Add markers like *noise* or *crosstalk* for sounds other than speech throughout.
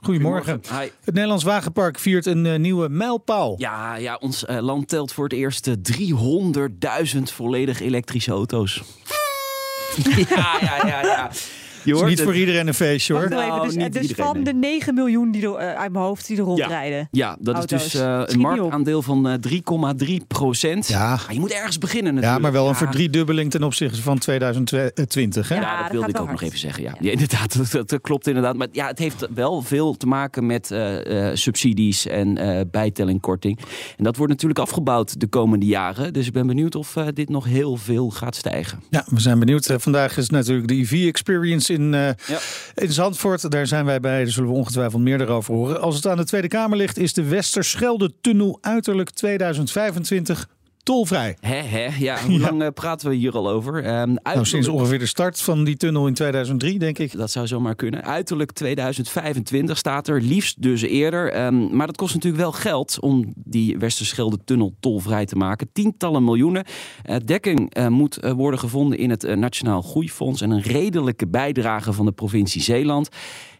goedemorgen. Hi. Het Nederlands Wagenpark viert een eh, nieuwe mijlpaal. Ja, ja, ons eh, land telt voor het eerst eh, 300.000 volledig elektrische auto's. *laughs* ja, ja, ja, ja. Je is hoort niet het. voor iedereen een feestje hoor. Wacht wel Nou, dus, niet dus iedereen, van nee. de 9 miljoen die er, eh, uit mijn hoofd die er rondrijden. Ja, dat Auto's. is dus eh, Schiet een marktaandeel van eh, 3,3 procent. Ja. je moet ergens beginnen natuurlijk. Ja, maar wel een verdriedubbeling ten opzichte van 2020. Hè? Ja. Ja, dat dat wilde ik ook nog even zeggen. Ja, ja inderdaad, *laughs* dat, klopt inderdaad. Maar ja, het heeft wel veel te maken met eh, eh, subsidies en eh bijtellingkorting. En dat wordt natuurlijk afgebouwd de komende jaren. Dus ik ben benieuwd of eh, dit nog heel veel gaat stijgen. Ja, we zijn benieuwd. Eh, Vandaag is natuurlijk de In, eh, in Zandvoort. Daar zijn wij bij, daar zullen we ongetwijfeld meer erover horen. Als het aan de Tweede Kamer ligt, is de Westerschelde-tunnel uiterlijk 2025 tolvrij. Hè, hè? Ja, hoe lang eh, praten we hier al over? Ehm, Nou, sinds ongeveer de start van die tunnel in 2003, denk ik. Dat zou zomaar kunnen. Uiterlijk 2025 staat er, liefst dus eerder. Ehm, maar dat kost natuurlijk wel geld om die Westerschelde-tunnel tolvrij te maken. Tientallen miljoenen. Eh, dekking eh, moet worden gevonden in het Nationaal Groeifonds... en een redelijke bijdrage van de provincie Zeeland.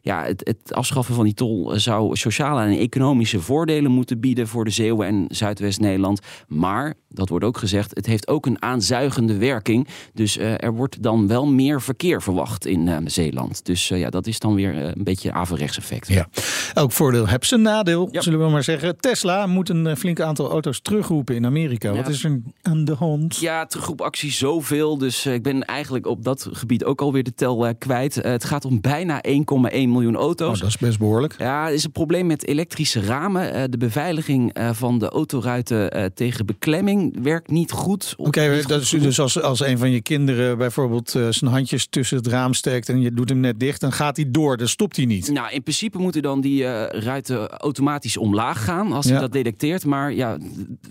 Ja, het, het afschaffen van die tol zou sociale en economische voordelen moeten bieden... voor de Zeeuwen en Zuidwest-Nederland. Maar, dat wordt ook gezegd, het heeft ook een aanzuigende werking. Dus eh, er wordt dan wel meer verkeer verwacht in eh, Zeeland. Dus eh, ja, dat is dan weer een beetje averechts effect. Ja. Elk voordeel heeft zijn nadeel, Ja. zullen we maar zeggen. Tesla moet een flink aantal auto's terugroepen in Amerika. Wat Ja. is er aan de hand? Ja, terugroepactie zoveel. Dus ik ben eigenlijk op dat gebied ook alweer de tel kwijt. Het gaat om bijna 1,1 miljoen auto's. Oh, dat is best behoorlijk. Ja, er is een probleem met elektrische ramen. De beveiliging van de autoruiten tegen beklemming werkt niet goed. Oké, dat is genoeg. dus als, als een van je kinderen bijvoorbeeld eh, zijn handjes tussen het raam steekt en je doet hem net dicht, dan gaat hij door, dan stopt hij niet. Nou, in principe moeten dan die eh, ruiten automatisch omlaag gaan als hij Ja. dat detecteert. Maar ja,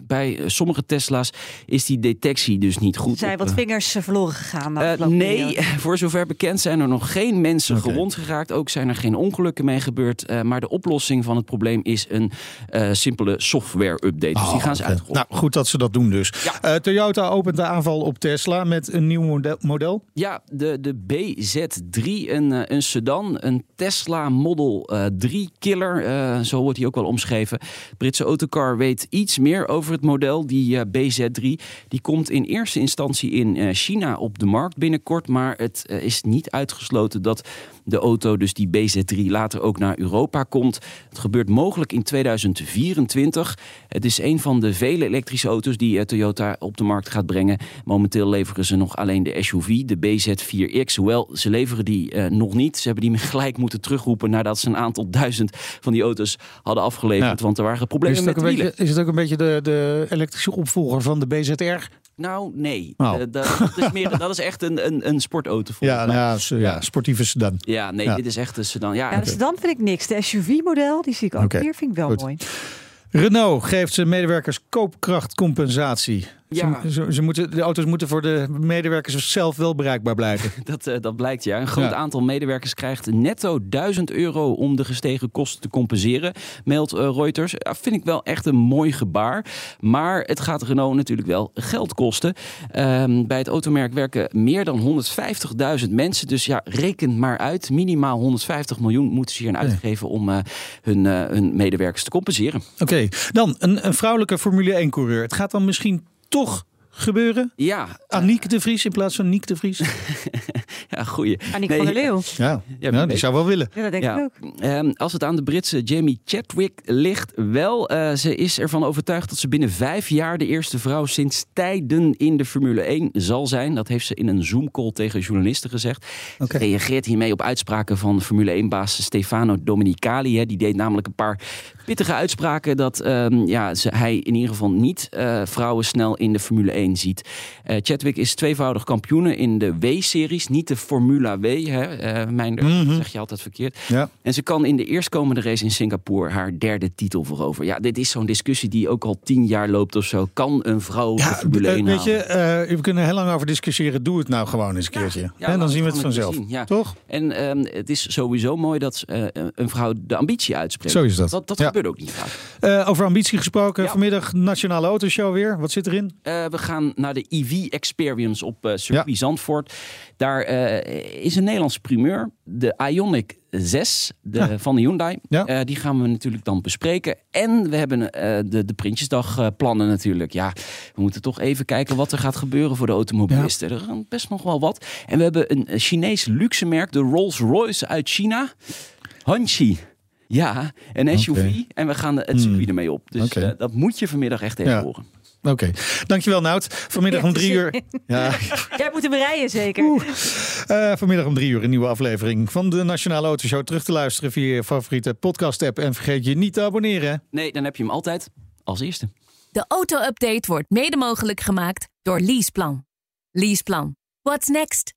bij sommige Tesla's is die detectie dus niet goed. Zijn op, wat eh, vingers verloren gegaan. Eh, nee, periode. *laughs* voor zover bekend zijn er nog geen mensen gewond geraakt. Ook zijn er geen ongelukken mee gebeurd. Eh, maar de oplossing van het probleem is een eh, simpele software-update. Dus die gaan ze Oh, uitrollen. Nou, goed dat ze dat doen dus. Ja. Eh, Toyota opent de aanval op Tesla met een nieuw model. Ja, de, de BZ3, een, eh, een sedan, een Tesla Model eh, 3 killer, eh, zo wordt hij ook wel omschreven. Britse Autocar weet iets meer over het model, die eh, BZ3. Die komt in eerste instantie in China op de markt binnenkort, maar het is niet uitgesloten dat de auto, dus die BZ3, later ook naar Europa komt. Het gebeurt mogelijk in 2024. Het is een van de vele elektrische auto's die eh, Toyota op de markt gaat brengen. Momenteel leveren ze nog alleen de SUV, de BZ4X. Hoewel, ze leveren die eh, nog niet. Ze hebben die *laughs* gelijk moeten terugroepen nadat ze een aantal duizend van die auto's hadden afgeleverd. Ja. Want er waren problemen met wielen. beetje, is het ook een beetje de, de elektrische opvolger van de BZR? Nou, nee. Oh. Eh, dat, dat is meer, dat is echt een, een, een sportauto. volgens Ja, mij. nou ja, ja, sportieve sedan. ja, nee, Ja. dit is echt een sedan. Ja, Ja, dus dan vind ik niks. De SUV-model, die zie ik ook Oké, hier, vind ik wel goed. mooi. Renault geeft zijn medewerkers koopkrachtcompensatie. Ja. Ze, ze, ze moeten, de auto's moeten voor de medewerkers zelf wel bereikbaar blijven. *laughs* Dat, eh, dat blijkt ja. Een groot Ja. aantal medewerkers krijgt netto 1000 euro om de gestegen kosten te compenseren, meldt eh, Reuters. Ja, vind ik wel echt een mooi gebaar. Maar het gaat Renault natuurlijk wel geld kosten. Ehm, bij het automerk werken meer dan 150.000 mensen. Dus ja, reken maar uit. Minimaal 150 miljoen moeten ze hier aan uitgeven om eh, hun, hun medewerkers te compenseren. Oké, dan een, een vrouwelijke Formule 1-coureur. Het gaat dan misschien toch gebeuren? Ja, Aniek de Vries in plaats van Niek de Vries? *laughs* ja goeie. Aniek Nee, van der Leeuw. Ja, ja, die weet. zou wel willen. Ja, dat denk Ja. ik ook. Ehm, als het aan de Britse Jamie Chadwick ligt, wel. eh, ze is ervan overtuigd dat ze binnen vijf jaar de eerste vrouw sinds tijden in de Formule 1 zal zijn. Dat heeft ze in een Zoom-call tegen journalisten gezegd. Ze reageert hiermee op uitspraken van Formule 1-baas Stefano Domenicali. Hè. Die deed namelijk een paar pittige uitspraken dat ehm, ja, ze, hij in ieder geval niet uh, vrouwen snel in de Formule 1 ziet. Uh, Chadwick is tweevoudig kampioen in de W-series, niet de Formula W. Hè? Uh, mijn, mm -hmm. zeg je altijd verkeerd. Ja. En ze kan in de eerstkomende race in Singapore haar derde titel veroveren. Ja, dit is zo'n discussie die ook al tien jaar loopt of zo. Kan een vrouw ja, de Formule 1 Weet je, we kunnen heel lang over discussiëren. Doe het nou gewoon eens een keertje. Ja, ja, en dan zien we het vanzelf. Zien. Toch? En um, het is sowieso mooi dat een vrouw de ambitie uitspreekt. Zo is dat. Dat, dat ja. Gebeurt ook niet vaak. Uh, over ambitie gesproken. Ja. Vanmiddag Nationale Autoshow weer. Wat zit erin? Uh, we gaan naar de EV Experience op uh, circuit Zandvoort. Daar is een Nederlandse primeur. De Ionic 6 de, van de Hyundai. die gaan we natuurlijk dan bespreken. En we hebben de, de Prinsjesdag plannen natuurlijk. Ja, we moeten toch even kijken wat er gaat gebeuren voor de automobilisten. Er gaan best nog wel wat. En we hebben een Chinees luxe merk, de Rolls-Royce uit China. Hanxi. Ja, een SUV. Okay. En we gaan het circuit hmm. ermee op. Dus okay. uh, dat moet je vanmiddag echt even ja. horen. Oké, okay. dankjewel Nout. Vanmiddag om drie uur. *laughs* Ja. Jij moet hem rijden zeker. Uh, vanmiddag om drie uur een nieuwe aflevering van de Nationale Autoshow. Terug te luisteren via je favoriete podcast app. En vergeet je niet te abonneren. Nee, dan heb je hem altijd als eerste. De auto-update wordt mede mogelijk gemaakt door Leaseplan. Leaseplan. What's next?